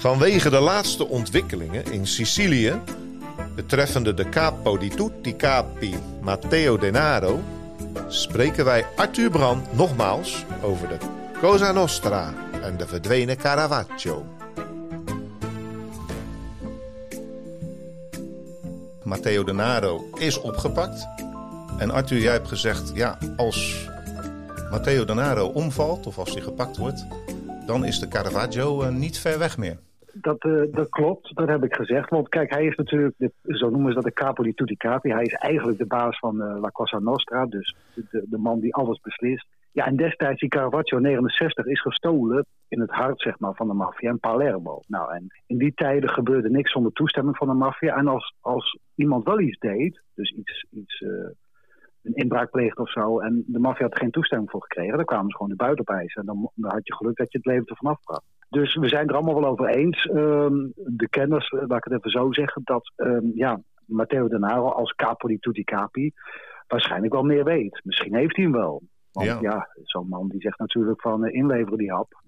Vanwege de laatste ontwikkelingen in Sicilië betreffende de capo di tutti capi Matteo Denaro spreken wij Arthur Brand nogmaals over de Cosa Nostra en de verdwenen Caravaggio. Matteo Denaro is opgepakt. En Arthur, jij hebt gezegd, ja, als Matteo Denaro omvalt of als hij gepakt wordt, dan is de Caravaggio eh, niet ver weg meer. Dat, uh, dat klopt, dat heb ik gezegd. Want kijk, hij is natuurlijk, zo noemen ze dat de capo di tutti capi. Hij is eigenlijk de baas van uh, La Cosa Nostra, dus de, man die alles beslist. Ja, en destijds die Caravaggio 69 is gestolen in het hart zeg maar, van de maffia in Palermo. Nou, en in die tijden gebeurde niks zonder toestemming van de maffia. En als, als iemand wel iets deed, dus iets, iets uh, een inbraak pleegde of zo, en de maffia had geen toestemming voor gekregen, dan kwamen ze gewoon de buiten op En dan, dan had je geluk dat je het leven ervan afbracht. Dus we zijn er allemaal wel over eens. Um, de kenners, laat ik het even zo zeggen, dat um, ja, Matteo Denaro als capo di tutti capi waarschijnlijk wel meer weet. Misschien heeft hij hem wel. Want ja, ja zo'n man die zegt natuurlijk van uh, inleveren die hap.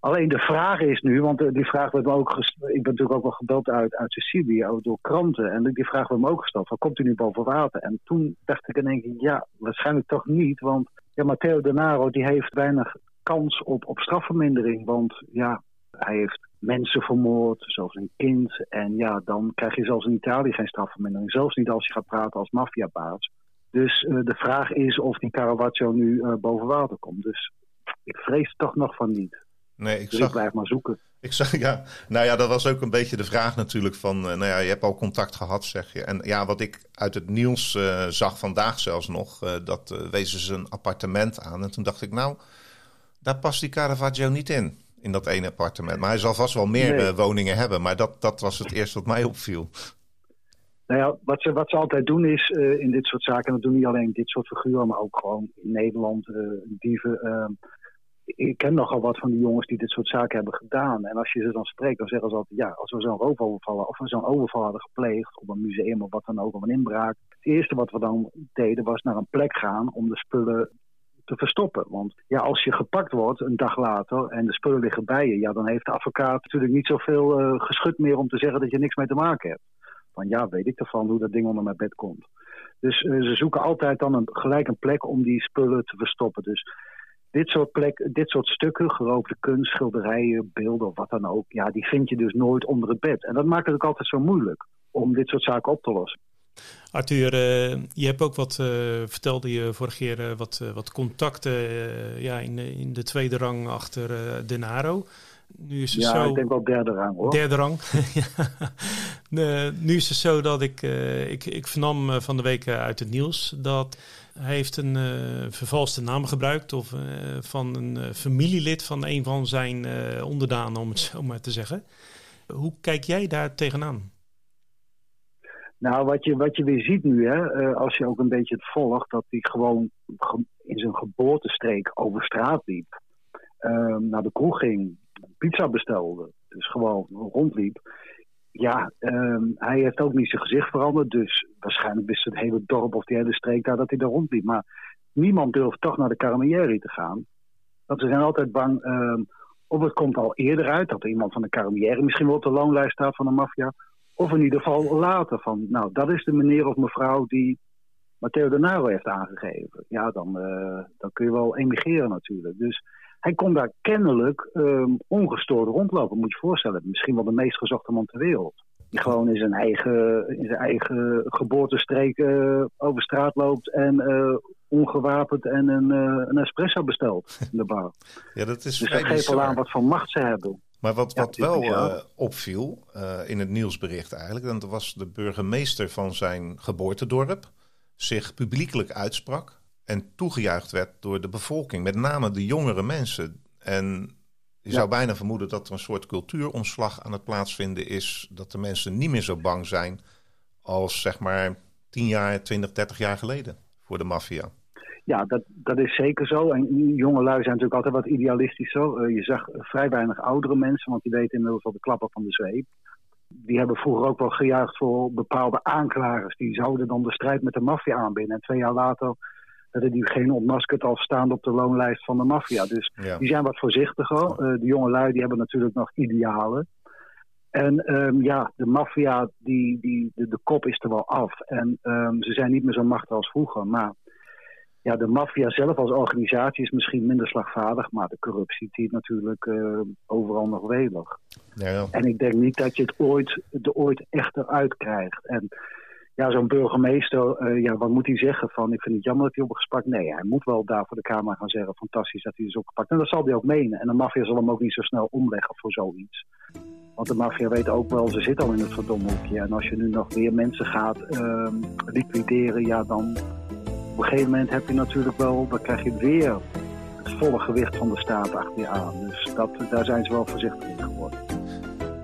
Alleen de vraag is nu, want uh, die vraag werd me ook gesteld, ik ben natuurlijk ook wel gebeld uit, uit Sicilië, door kranten. En die vraag werd me ook gesteld, van komt u nu boven water? En toen dacht ik in één keer, ja, waarschijnlijk toch niet. Want ja, Matteo Denaro die heeft weinig kans op, op strafvermindering. Want ja, hij heeft mensen vermoord, zoals een kind. En ja, dan krijg je zelfs in Italië geen strafvermindering. Zelfs niet als je gaat praten als maffiabaas. Dus uh, de vraag is of die Caravaggio nu uh, boven water komt. Dus ik vrees toch nog van niet. Nee, ik dus zag, ik blijf maar zoeken. Ik zag, ja, nou ja, dat was ook een beetje de vraag natuurlijk van, uh, nou ja, je hebt al contact gehad, zeg je. En ja, wat ik uit het nieuws zag vandaag zelfs nog, dat wezen ze een appartement aan. En toen dacht ik, nou, daar past die Caravaggio niet in in dat ene appartement. Maar hij zal vast wel meer nee. woningen hebben. Maar dat, dat was het eerste wat mij opviel. Nou ja, wat ze, wat ze altijd doen is uh, in dit soort zaken, en dat doen niet alleen dit soort figuren, maar ook gewoon in Nederland, uh, dieven. Uh, ik ken nogal wat van die jongens die dit soort zaken hebben gedaan. En als je ze dan spreekt, dan zeggen ze altijd, ja, als we zo'n roofoverval of we zo'n overval hadden gepleegd op een museum of wat dan ook, of een inbraak. Het eerste wat we dan deden was naar een plek gaan om de spullen te verstoppen. Want ja, als je gepakt wordt een dag later en de spullen liggen bij je, ja, dan heeft de advocaat natuurlijk niet zoveel uh, geschud meer om te zeggen dat je niks mee te maken hebt. Van ja, weet ik ervan hoe dat ding onder mijn bed komt. Dus uh, ze zoeken altijd dan een, gelijk een plek om die spullen te verstoppen. Dus dit soort, plek, dit soort stukken, geroofde kunst, schilderijen, beelden of wat dan ook, ja, die vind je dus nooit onder het bed. En dat maakt het ook altijd zo moeilijk om dit soort zaken op te lossen. Arthur, uh, je hebt ook wat, uh, vertelde je vorige keer, uh, wat, wat contacten ja, in, de, in de tweede rang achter Denaro. Nu is het ja, zo... ik denk wel derde rang hoor. Derde rang. nu is het zo dat ik, ik, ik vernam van de week uit het nieuws dat hij heeft een vervalste naam gebruikt of van een familielid van een van zijn onderdanen, om het zo maar te zeggen. Hoe kijk jij daar tegenaan? Nou, wat je, wat je weer ziet nu, hè, uh, als je ook een beetje het volgt, dat hij gewoon in zijn geboortestreek over straat liep, uh, naar de kroeg ging, pizza bestelde, dus gewoon rondliep. Ja, uh, hij heeft ook niet zijn gezicht veranderd, dus waarschijnlijk wist het hele dorp of die hele streek daar dat hij daar rondliep. Maar niemand durft toch naar de Carabinieri te gaan. Want ze zijn altijd bang, ehm, of het komt al eerder uit dat iemand van de Carabinieri misschien wel op de loonlijst staat van de maffia of in ieder geval later van, nou, dat is de meneer of mevrouw die Matteo Denaro heeft aangegeven. Ja, dan, uh, dan kun je wel emigreren natuurlijk. Dus hij kon daar kennelijk um, ongestoord rondlopen, moet je je voorstellen. Misschien wel de meest gezochte man ter wereld. Die gewoon in zijn eigen, in zijn eigen geboortestreek uh, over straat loopt en uh, ongewapend en een, een espresso bestelt in de bar. Ja, dat is dus dat geeft al aan wat voor macht ze hebben. Maar wat, wat ja, wel uh, opviel uh, in het nieuwsbericht eigenlijk, dat was de burgemeester van zijn geboortedorp zich publiekelijk uitsprak en toegejuicht werd door de bevolking, met name de jongere mensen. En je ja. zou bijna vermoeden dat er een soort cultuuromslag aan het plaatsvinden is, dat de mensen niet meer zo bang zijn als zeg maar 10 jaar, 20, 30 jaar geleden voor de maffia. Ja, dat, dat is zeker zo. En jonge lui zijn natuurlijk altijd wat idealistischer. Uh, je zag vrij weinig oudere mensen, want die weten inmiddels al de klappen van de zweep. Die hebben vroeger ook wel gejuicht voor bepaalde aanklagers. Die zouden dan de strijd met de maffia aanbinden. En twee jaar later werden die geen ontmaskerd al staan op de loonlijst van de maffia. Dus ja. die zijn wat voorzichtiger. Uh, de jonge lui die hebben natuurlijk nog idealen. En ehm, ja, de maffia, die, die, de, de, kop is er wel af. En um, ze zijn niet meer zo machtig als vroeger. Maar ja, de maffia zelf als organisatie is misschien minder slagvaardig. Maar de corruptie die natuurlijk uh, overal nog welig. Ja, ja. En ik denk niet dat je het ooit, er ooit echt eruit krijgt. En ja, zo'n burgemeester, uh, ja, wat moet hij zeggen? Van, ik vind het jammer dat hij opgepakt. Nee, hij moet wel daar voor de Kamer gaan zeggen. Fantastisch dat hij is opgepakt. En dat zal hij ook menen. En de maffia zal hem ook niet zo snel omleggen voor zoiets. Want de maffia weet ook wel, ze zit al in het verdomhoekje. En als je nu nog weer mensen gaat uh, liquideren, ja, dan op een gegeven moment heb je natuurlijk wel, dan krijg je weer het volle gewicht van de staat achter je aan. Dus dat, daar zijn ze wel voorzichtig in geworden.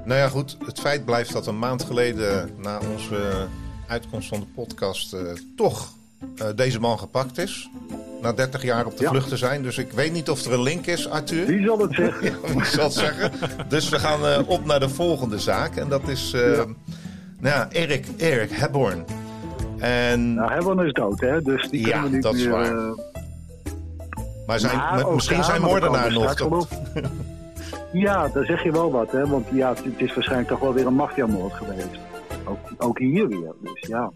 Nou ja, goed. Het feit blijft dat een maand geleden na onze uitkomst van de podcast uh, toch uh, deze man gepakt is. Na 30 jaar op de ja. vlucht te zijn. Dus ik weet niet of er een link is, Arthur. Wie zal het zeggen? ja, wie zal het zeggen? Dus we gaan uh, op naar de volgende zaak. En dat is ja. nou ja, Erik, Erik Hebborn. En... Nou, Hebborn is dood, hè? Dus die ja, we niet dat meer, is waar. Maar zijn, maar misschien zijn moordenaar nog. Ja, daar zeg je wel wat, hè? Want ja, het is waarschijnlijk toch wel weer een maffiamoord geweest. Ook, ook hier weer, dus ja.